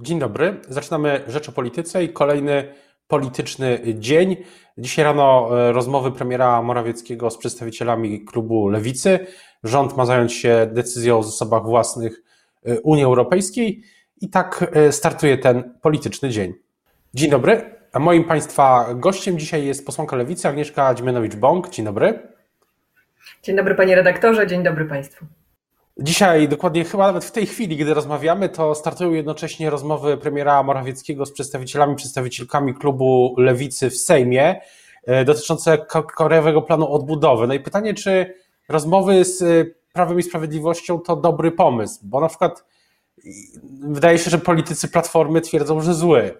Dzień dobry. Zaczynamy Rzecz o Polityce i kolejny polityczny dzień. Dzisiaj rano e, rozmowy premiera Morawieckiego z przedstawicielami klubu Lewicy. Rząd ma zająć się decyzją o zasobach własnych e, Unii Europejskiej i tak e, startuje ten polityczny dzień. Dzień dobry. A moim Państwa gościem dzisiaj jest posłanka Lewicy Agnieszka Dziemianowicz-Bąk. Dzień dobry. Dzień dobry Panie Redaktorze, dzień dobry Państwu. Dzisiaj, dokładnie chyba nawet w tej chwili, gdy rozmawiamy, to startują jednocześnie rozmowy premiera Morawieckiego z przedstawicielami, przedstawicielkami klubu Lewicy w Sejmie e, dotyczące Krajowego Planu Odbudowy. No i pytanie, czy rozmowy z e, Prawem i Sprawiedliwością to dobry pomysł, bo na przykład wydaje się, że politycy Platformy twierdzą, że zły.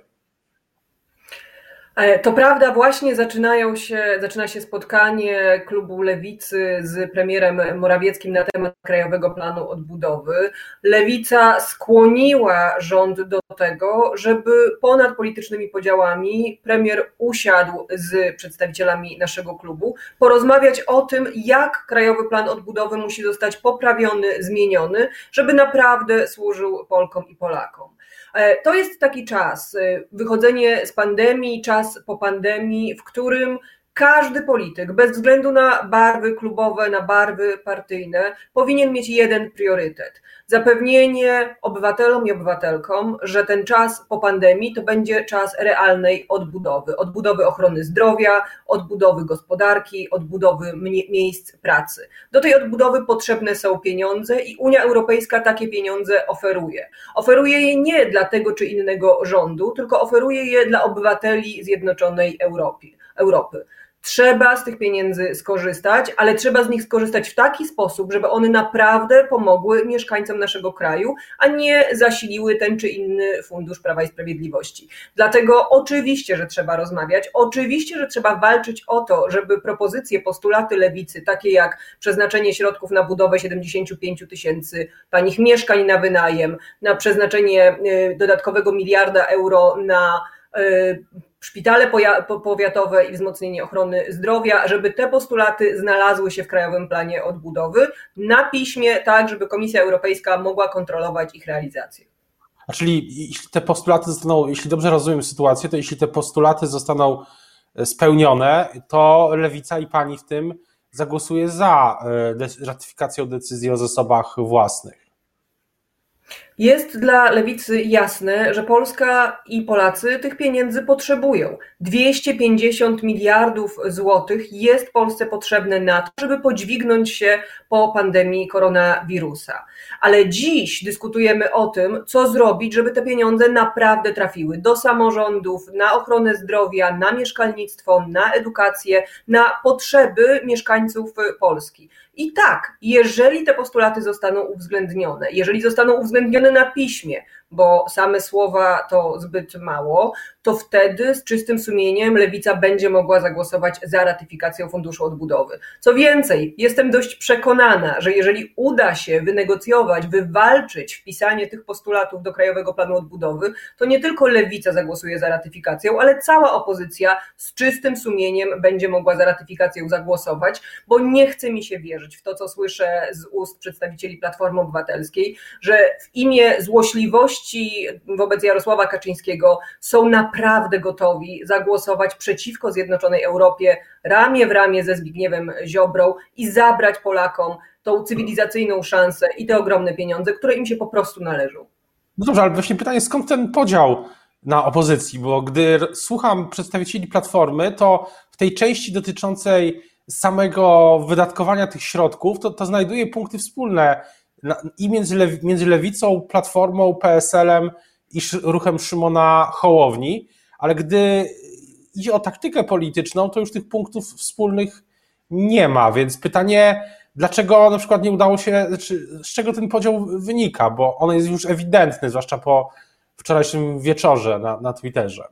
E, to prawda, właśnie zaczynają się, zaczyna się spotkanie klubu Lewicy z premierem Morawieckim na temat Krajowego Planu Odbudowy. Lewica skłoniła rząd do tego, żeby ponad politycznymi podziałami premier usiadł z przedstawicielami naszego klubu, porozmawiać o tym, jak Krajowy Plan Odbudowy musi zostać poprawiony, zmieniony, żeby naprawdę służył Polkom i Polakom. E, to jest taki czas, e, wychodzenie z pandemii, czas po pandemii, w którym każdy polityk, bez względu na barwy klubowe, na barwy partyjne, powinien mieć jeden priorytet. Zapewnienie obywatelom i obywatelkom, że ten czas po pandemii to będzie czas realnej odbudowy. Odbudowy ochrony zdrowia, odbudowy gospodarki, odbudowy miejsc pracy. Do tej odbudowy potrzebne są pieniądze i Unia Europejska takie pieniądze oferuje. Oferuje je nie dla tego czy innego rządu, tylko oferuje je dla obywateli Zjednoczonej Europy. Europy. Trzeba z tych pieniędzy skorzystać, ale trzeba z nich skorzystać w taki sposób, żeby one naprawdę pomogły mieszkańcom naszego kraju, a nie zasiliły ten czy inny fundusz Prawa i Sprawiedliwości. Dlatego oczywiście, że trzeba rozmawiać, oczywiście, że trzeba walczyć o to, żeby propozycje, postulaty lewicy, takie jak przeznaczenie środków na budowę 75 tysięcy tanich mieszkań na wynajem, na przeznaczenie y, dodatkowego miliarda euro na y, szpitale powiatowe i wzmocnienie ochrony zdrowia, żeby te postulaty znalazły się w Krajowym Planie Odbudowy na piśmie, tak żeby Komisja Europejska mogła kontrolować ich realizację. A czyli jeśli te postulaty zostaną, jeśli dobrze rozumiem sytuację, to jeśli te postulaty zostaną e, spełnione, to Lewica i pani w tym zagłosuje za e, ratyfikacją decyzji o zasobach własnych. Jest dla lewicy jasne, że Polska i Polacy tych pieniędzy potrzebują. 250 miliardów złotych jest Polsce potrzebne na to, żeby podźwignąć się po pandemii koronawirusa. Ale dziś dyskutujemy o tym, co zrobić, żeby te pieniądze naprawdę trafiły do samorządów, na ochronę zdrowia, na mieszkalnictwo, na edukację, na potrzeby mieszkańców Polski. I tak, jeżeli te postulaty zostaną uwzględnione, jeżeli zostaną uwzględnione na piśmie, bo same słowa to zbyt mało, to wtedy z czystym sumieniem lewica będzie mogła zagłosować za ratyfikacją Funduszu Odbudowy. Co więcej, jestem dość przekonana, że jeżeli uda się wynegocjować, wywalczyć wpisanie tych postulatów do Krajowego Planu Odbudowy, to nie tylko lewica zagłosuje za ratyfikacją, ale cała opozycja z czystym sumieniem będzie mogła za ratyfikacją zagłosować, bo nie chce mi się wierzyć w to, co słyszę z ust przedstawicieli Platformy Obywatelskiej, że w imię złośliwości wobec Jarosława Kaczyńskiego są naprawdę naprawdę gotowi zagłosować przeciwko Zjednoczonej Europie ramię w ramię ze Zbigniewem Ziobrą i zabrać Polakom tą cywilizacyjną szansę i te ogromne pieniądze, które im się po prostu należą. No dobrze, ale właśnie pytanie, skąd ten podział na opozycji? Bo gdy słucham przedstawicieli Platformy, to w tej części dotyczącej samego wydatkowania tych środków, to, to znajduje punkty wspólne i między, między Lewicą, Platformą, PSL-em i ruchem Szymona Hołowni, ale gdy idzie o taktykę polityczną, to już tych punktów wspólnych nie ma, więc pytanie, dlaczego na przykład nie udało się, znaczy, z czego ten podział wynika, bo on jest już ewidentny, zwłaszcza po wczorajszym wieczorze na, na Twitterze.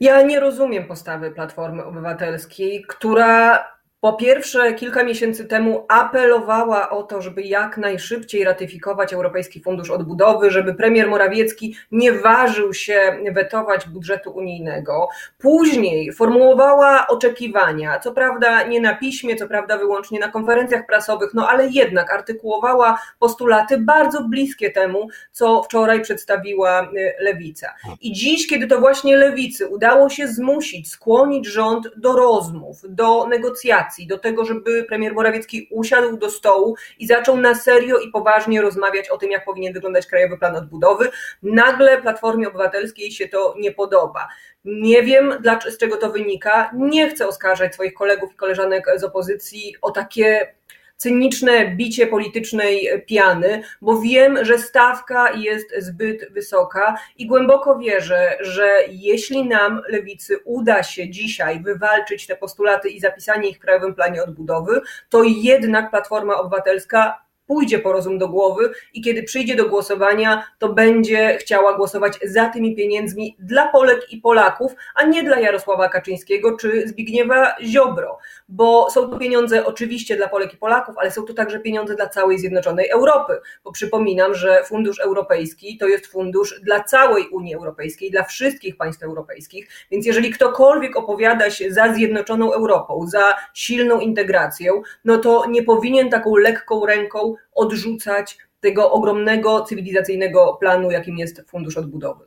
Ja nie rozumiem postawy Platformy Obywatelskiej, która po pierwsze, kilka miesięcy temu apelowała o to, żeby jak najszybciej ratyfikować Europejski Fundusz Odbudowy, żeby premier Morawiecki nie ważył się wetować budżetu unijnego. Później formułowała oczekiwania, co prawda nie na piśmie, co prawda wyłącznie na konferencjach prasowych, no ale jednak artykułowała postulaty bardzo bliskie temu, co wczoraj przedstawiła y, Lewica. I dziś, kiedy to właśnie Lewicy udało się zmusić, skłonić rząd do rozmów, do negocjacji, do tego, żeby premier Morawiecki usiadł do stołu i zaczął na serio i poważnie rozmawiać o tym, jak powinien wyglądać Krajowy Plan Odbudowy. Nagle Platformie Obywatelskiej się to nie podoba. Nie wiem, z czego to wynika. Nie chcę oskarżać swoich kolegów i koleżanek z opozycji o takie cyniczne bicie politycznej piany, bo wiem, że stawka jest zbyt wysoka i głęboko wierzę, że jeśli nam, lewicy, uda się dzisiaj wywalczyć te postulaty i zapisanie ich w Krajowym Planie Odbudowy, to jednak Platforma Obywatelska pójdzie po rozum do głowy i kiedy przyjdzie do głosowania, to będzie chciała głosować za tymi pieniędzmi dla Polek i Polaków, a nie dla Jarosława Kaczyńskiego czy Zbigniewa Ziobro, bo są to pieniądze oczywiście dla Polek i Polaków, ale są to także pieniądze dla całej Zjednoczonej Europy, bo przypominam, że Fundusz Europejski to jest fundusz dla całej Unii Europejskiej, dla wszystkich państw europejskich, więc jeżeli ktokolwiek opowiada się za Zjednoczoną Europą, za silną integracją, no to nie powinien taką lekką ręką odrzucać tego ogromnego cywilizacyjnego planu, jakim jest Fundusz Odbudowy.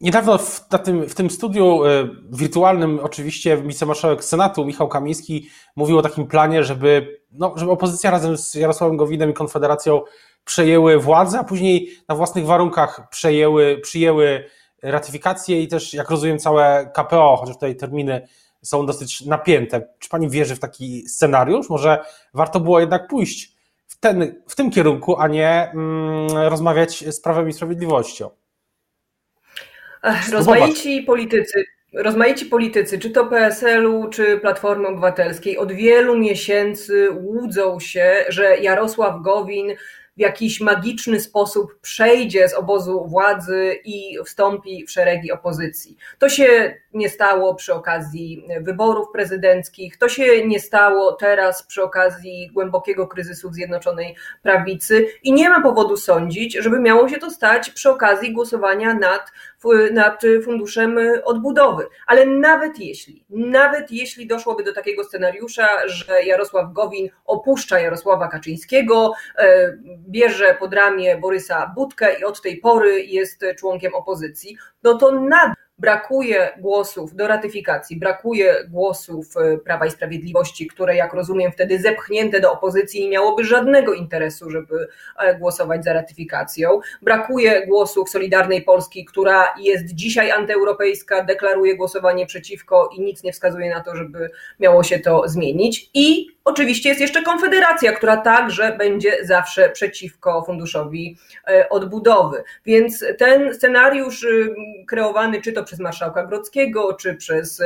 Niedawno w, tym, w tym studiu y, wirtualnym oczywiście wicemarszałek Senatu Michał Kamiński mówił o takim planie, żeby, no, żeby opozycja razem z Jarosławem Gowinem i Konfederacją przejęły władzę, a później na własnych warunkach przejęły, przyjęły ratyfikację i też, jak rozumiem, całe KPO, chociaż tutaj terminy są dosyć napięte. Czy pani wierzy w taki scenariusz? Może warto było jednak pójść w, ten, w tym kierunku, a nie mm, rozmawiać z Prawem i Sprawiedliwością. rozmaici politycy, rozmaici politycy, czy to PSL-u, czy Platformy Obywatelskiej, od wielu miesięcy łudzą się, że Jarosław Gowin w jakiś magiczny sposób przejdzie z obozu władzy i wstąpi w szeregi opozycji. To się nie stało przy okazji wyborów prezydenckich, to się nie stało teraz przy okazji głębokiego kryzysu w Zjednoczonej Prawicy i nie ma powodu sądzić, żeby miało się to stać przy okazji głosowania nad, nad funduszem odbudowy. Ale nawet jeśli, nawet jeśli doszłoby do takiego scenariusza, że Jarosław Gowin opuszcza Jarosława Kaczyńskiego, e, bierze pod ramię Borysa Budkę i od tej pory jest członkiem opozycji, no to nadal brakuje głosów do ratyfikacji, brakuje głosów e, Prawa i Sprawiedliwości, które, jak rozumiem, wtedy zepchnięte do opozycji nie miałoby żadnego interesu, żeby e, głosować za ratyfikacją. Brakuje głosów Solidarnej Polski, która jest dzisiaj antyeuropejska, deklaruje głosowanie przeciwko i nic nie wskazuje na to, żeby miało się to zmienić. I Oczywiście jest jeszcze Konfederacja, która także będzie zawsze przeciwko funduszowi e, odbudowy. Więc ten scenariusz y, kreowany czy to przez marszałka Grodzkiego, czy przez,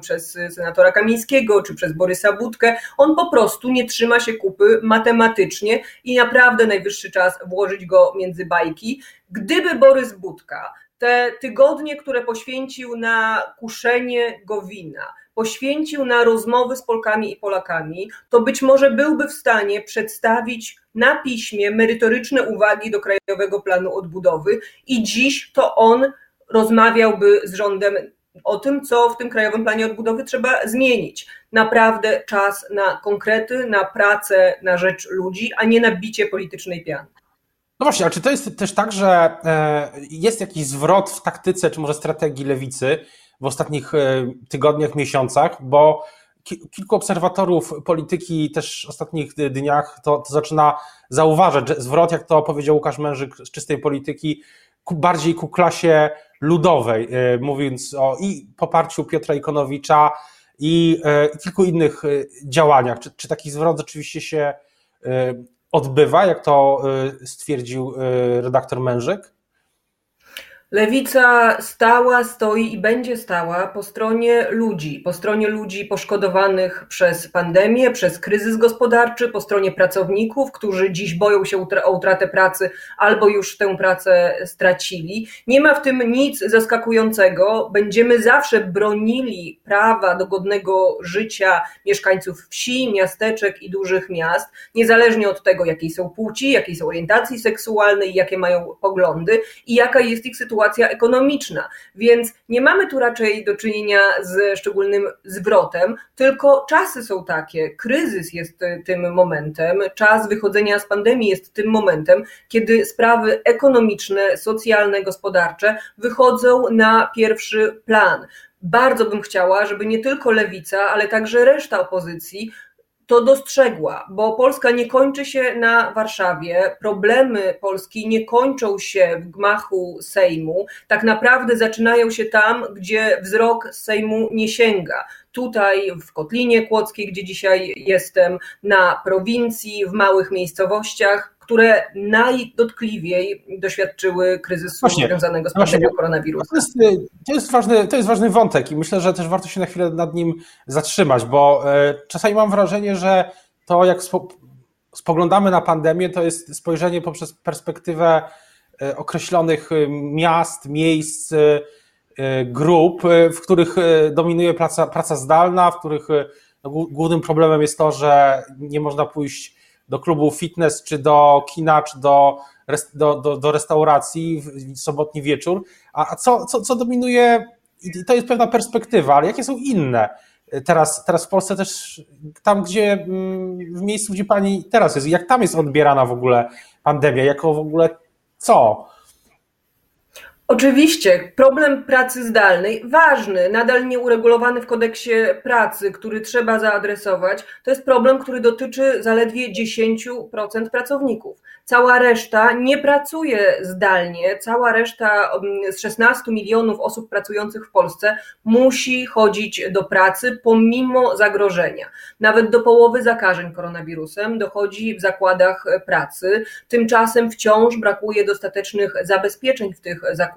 przez senatora Kamińskiego, czy przez Borysa Budkę, on po prostu nie trzyma się kupy matematycznie i naprawdę najwyższy czas włożyć go między bajki. Gdyby Borys Budka te tygodnie, które poświęcił na kuszenie Gowina, poświęcił na rozmowy z Polkami i Polakami, to być może byłby w stanie przedstawić na piśmie merytoryczne uwagi do Krajowego Planu Odbudowy i dziś to on rozmawiałby z rządem o tym, co w tym Krajowym Planie Odbudowy trzeba zmienić. Naprawdę czas na konkrety, na pracę na rzecz ludzi, a nie na bicie politycznej piany. No właśnie, ale czy to jest też tak, że e, jest jakiś zwrot w taktyce, czy może strategii lewicy w ostatnich e, tygodniach, miesiącach, bo kilku obserwatorów polityki też w ostatnich dniach to, to zaczyna zauważać, zwrot, jak to powiedział Łukasz Mężyk z czystej polityki, bardziej ku klasie ludowej, e, mówiąc o i poparciu Piotra Ikonowicza i, i kilku innych działaniach. Czy, czy taki zwrot rzeczywiście się odbywa, jak to stwierdził redaktor Mężyk? Lewica stała, stoi i będzie stała po stronie ludzi, po stronie ludzi poszkodowanych przez pandemię, przez kryzys gospodarczy, po stronie pracowników, którzy dziś boją się o utratę pracy albo już tę pracę stracili. Nie ma w tym nic zaskakującego. Będziemy zawsze bronili prawa do godnego życia mieszkańców wsi, miasteczek i dużych miast, niezależnie od tego, jakiej są płci, jakiej są orientacji seksualnej, jakie mają poglądy i jaka jest ich sytuacja sytuacja ekonomiczna, więc nie mamy tu raczej do czynienia z szczególnym zwrotem, tylko czasy są takie, kryzys jest tym momentem, czas wychodzenia z pandemii jest tym momentem, kiedy sprawy ekonomiczne, socjalne, gospodarcze wychodzą na pierwszy plan. Bardzo bym chciała, żeby nie tylko lewica, ale także reszta opozycji to dostrzegła, bo Polska nie kończy się na Warszawie, problemy Polski nie kończą się w gmachu Sejmu, tak naprawdę zaczynają się tam, gdzie wzrok Sejmu nie sięga. Tutaj w Kotlinie Kłodzkiej, gdzie dzisiaj jestem, na prowincji, w małych miejscowościach, które najdotkliwiej doświadczyły kryzysu właśnie, związanego z pandemią koronawirusa. To jest, to, jest ważny, to jest ważny wątek i myślę, że też warto się na chwilę nad nim zatrzymać, bo e, czasami mam wrażenie, że to jak spoglądamy na pandemię, to jest spojrzenie poprzez perspektywę e, określonych miast, miejsc, grup, w których dominuje praca, praca zdalna, w których no, głównym problemem jest to, że nie można pójść do klubu fitness, czy do kina, czy do, do, do, do restauracji w sobotni wieczór. A, co, co, co dominuje? To jest pewna perspektywa, ale jakie są inne? Teraz, teraz w Polsce też, tam gdzie, mm, w miejscu, gdzie pani teraz jest, jak tam jest odbierana w ogóle pandemia, jako w ogóle co? Oczywiście, problem pracy zdalnej, ważny, nadal nieuregulowany w kodeksie pracy, który trzeba zaadresować, to jest problem, który dotyczy zaledwie 10% pracowników. Cała reszta nie pracuje zdalnie, cała reszta mm, z 16 milionów osób pracujących w Polsce musi chodzić do pracy pomimo zagrożenia. Nawet do połowy zakażeń koronawirusem dochodzi w zakładach pracy. Tymczasem wciąż brakuje dostatecznych zabezpieczeń w tych zakładach,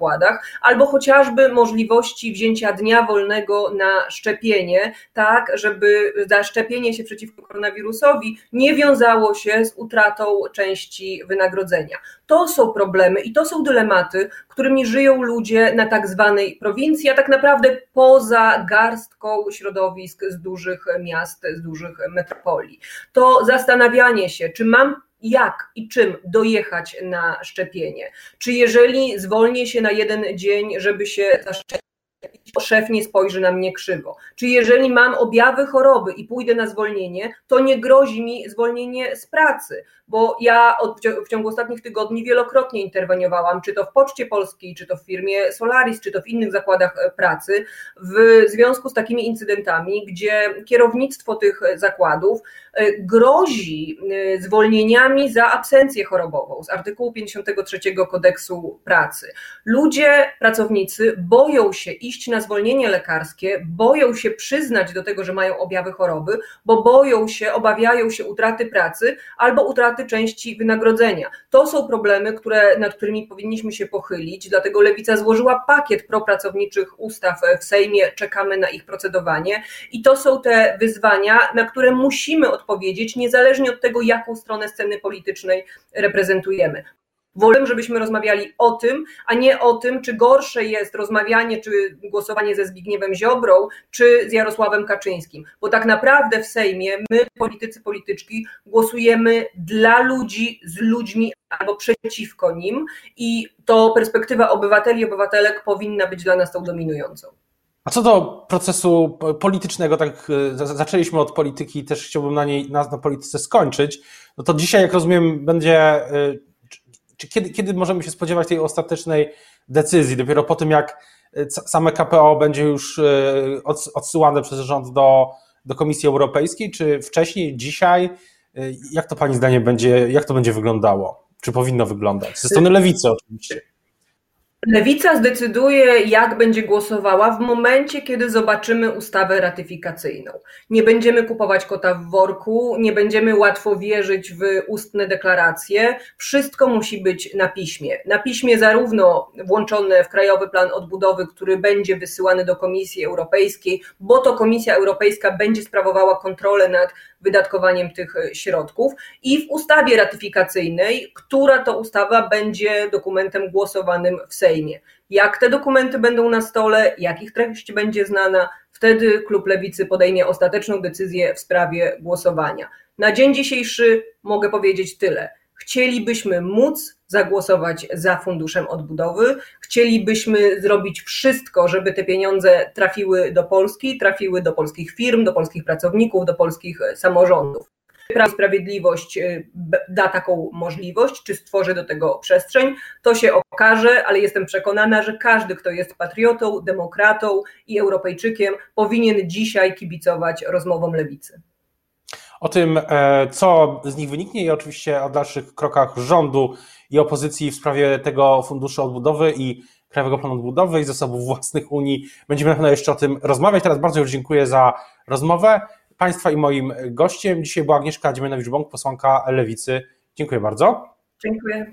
albo chociażby możliwości wzięcia dnia wolnego na szczepienie, tak żeby zaszczepienie się przeciwko koronawirusowi nie wiązało się z utratą części wynagrodzenia. To są problemy i to są dylematy, którymi żyją ludzie na tak zwanej prowincji, a tak naprawdę poza garstką środowisk z dużych miast, z dużych metropolii. To zastanawianie się, czy mam jak i czym dojechać na szczepienie. Czy jeżeli zwolnię się na jeden dzień, żeby się zaszczepić, szef nie spojrzy na mnie krzywo. Czy jeżeli mam objawy choroby i pójdę na zwolnienie, to nie grozi mi zwolnienie z pracy, bo ja od, w ciągu ostatnich tygodni wielokrotnie interweniowałam, czy to w Poczcie Polskiej, czy to w firmie Solaris, czy to w innych zakładach e, pracy, w związku z takimi incydentami, gdzie kierownictwo tych zakładów e, grozi e, zwolnieniami za absencję chorobową z artykułu 53 kodeksu pracy. Ludzie, pracownicy boją się iść na zwolnienie lekarskie, boją się przyznać do tego, że mają objawy choroby, bo boją się, obawiają się utraty pracy albo utraty części wynagrodzenia. To są problemy, które, nad którymi powinniśmy się pochylić, dlatego Lewica złożyła pakiet propracowniczych ustaw w Sejmie, czekamy na ich procedowanie i to są te wyzwania, na które musimy odpowiedzieć, niezależnie od tego, jaką stronę sceny politycznej reprezentujemy. Wolę, żebyśmy rozmawiali o tym, a nie o tym, czy gorsze jest rozmawianie czy głosowanie ze Zbigniewem Ziobrą, czy z Jarosławem Kaczyńskim. Bo tak naprawdę w Sejmie my, politycy, polityczki, głosujemy dla ludzi, z ludźmi albo przeciwko nim i to perspektywa obywateli i obywatelek powinna być dla nas tą dominującą. A co do procesu politycznego, tak e, zaczęliśmy od polityki, też chciałbym na niej, na, na polityce skończyć, no to dzisiaj, jak rozumiem, będzie e, czy kiedy, kiedy możemy się spodziewać tej ostatecznej decyzji? Dopiero po tym, jak e, same KPO będzie już e, odsyłane przez rząd do, do Komisji Europejskiej, czy wcześniej, dzisiaj? E, jak to Pani zdanie będzie, jak to będzie wyglądało? Czy powinno wyglądać? Ze strony lewicy oczywiście. Lewica zdecyduje, jak będzie głosowała w momencie, kiedy zobaczymy ustawę ratyfikacyjną. Nie będziemy kupować kota w worku, nie będziemy łatwo wierzyć w ustne deklaracje. Wszystko musi być na piśmie. Na piśmie zarówno włączone w Krajowy Plan Odbudowy, który będzie wysyłany do Komisji Europejskiej, bo to Komisja Europejska będzie sprawowała kontrolę nad wydatkowaniem tych środków, i w ustawie ratyfikacyjnej, która to ustawa będzie dokumentem głosowanym w Sejmie. Sejmie. Jak te dokumenty będą na stole, jak ich treść będzie znana, wtedy klub Lewicy podejmie ostateczną decyzję w sprawie głosowania. Na dzień dzisiejszy mogę powiedzieć tyle. Chcielibyśmy móc zagłosować za funduszem odbudowy, chcielibyśmy zrobić wszystko, żeby te pieniądze trafiły do Polski, trafiły do polskich firm, do polskich pracowników, do polskich samorządów. Prawo i Sprawiedliwość y, da taką możliwość, czy stworzy do tego przestrzeń, to się okaże, ale jestem przekonana, że każdy, kto jest patriotą, demokratą i Europejczykiem, powinien dzisiaj kibicować rozmowom lewicy. O tym, e, co z nich wyniknie i oczywiście o dalszych krokach rządu i opozycji w sprawie tego funduszu odbudowy i Krajowego Planu Odbudowy i zasobów własnych Unii. Będziemy na pewno jeszcze o tym rozmawiać. Teraz bardzo już dziękuję za rozmowę. Państwa i moim gościem dzisiaj była Agnieszka Dziemianowicz-Bąk, posłanka Lewicy. Dziękuję bardzo. Dziękuję.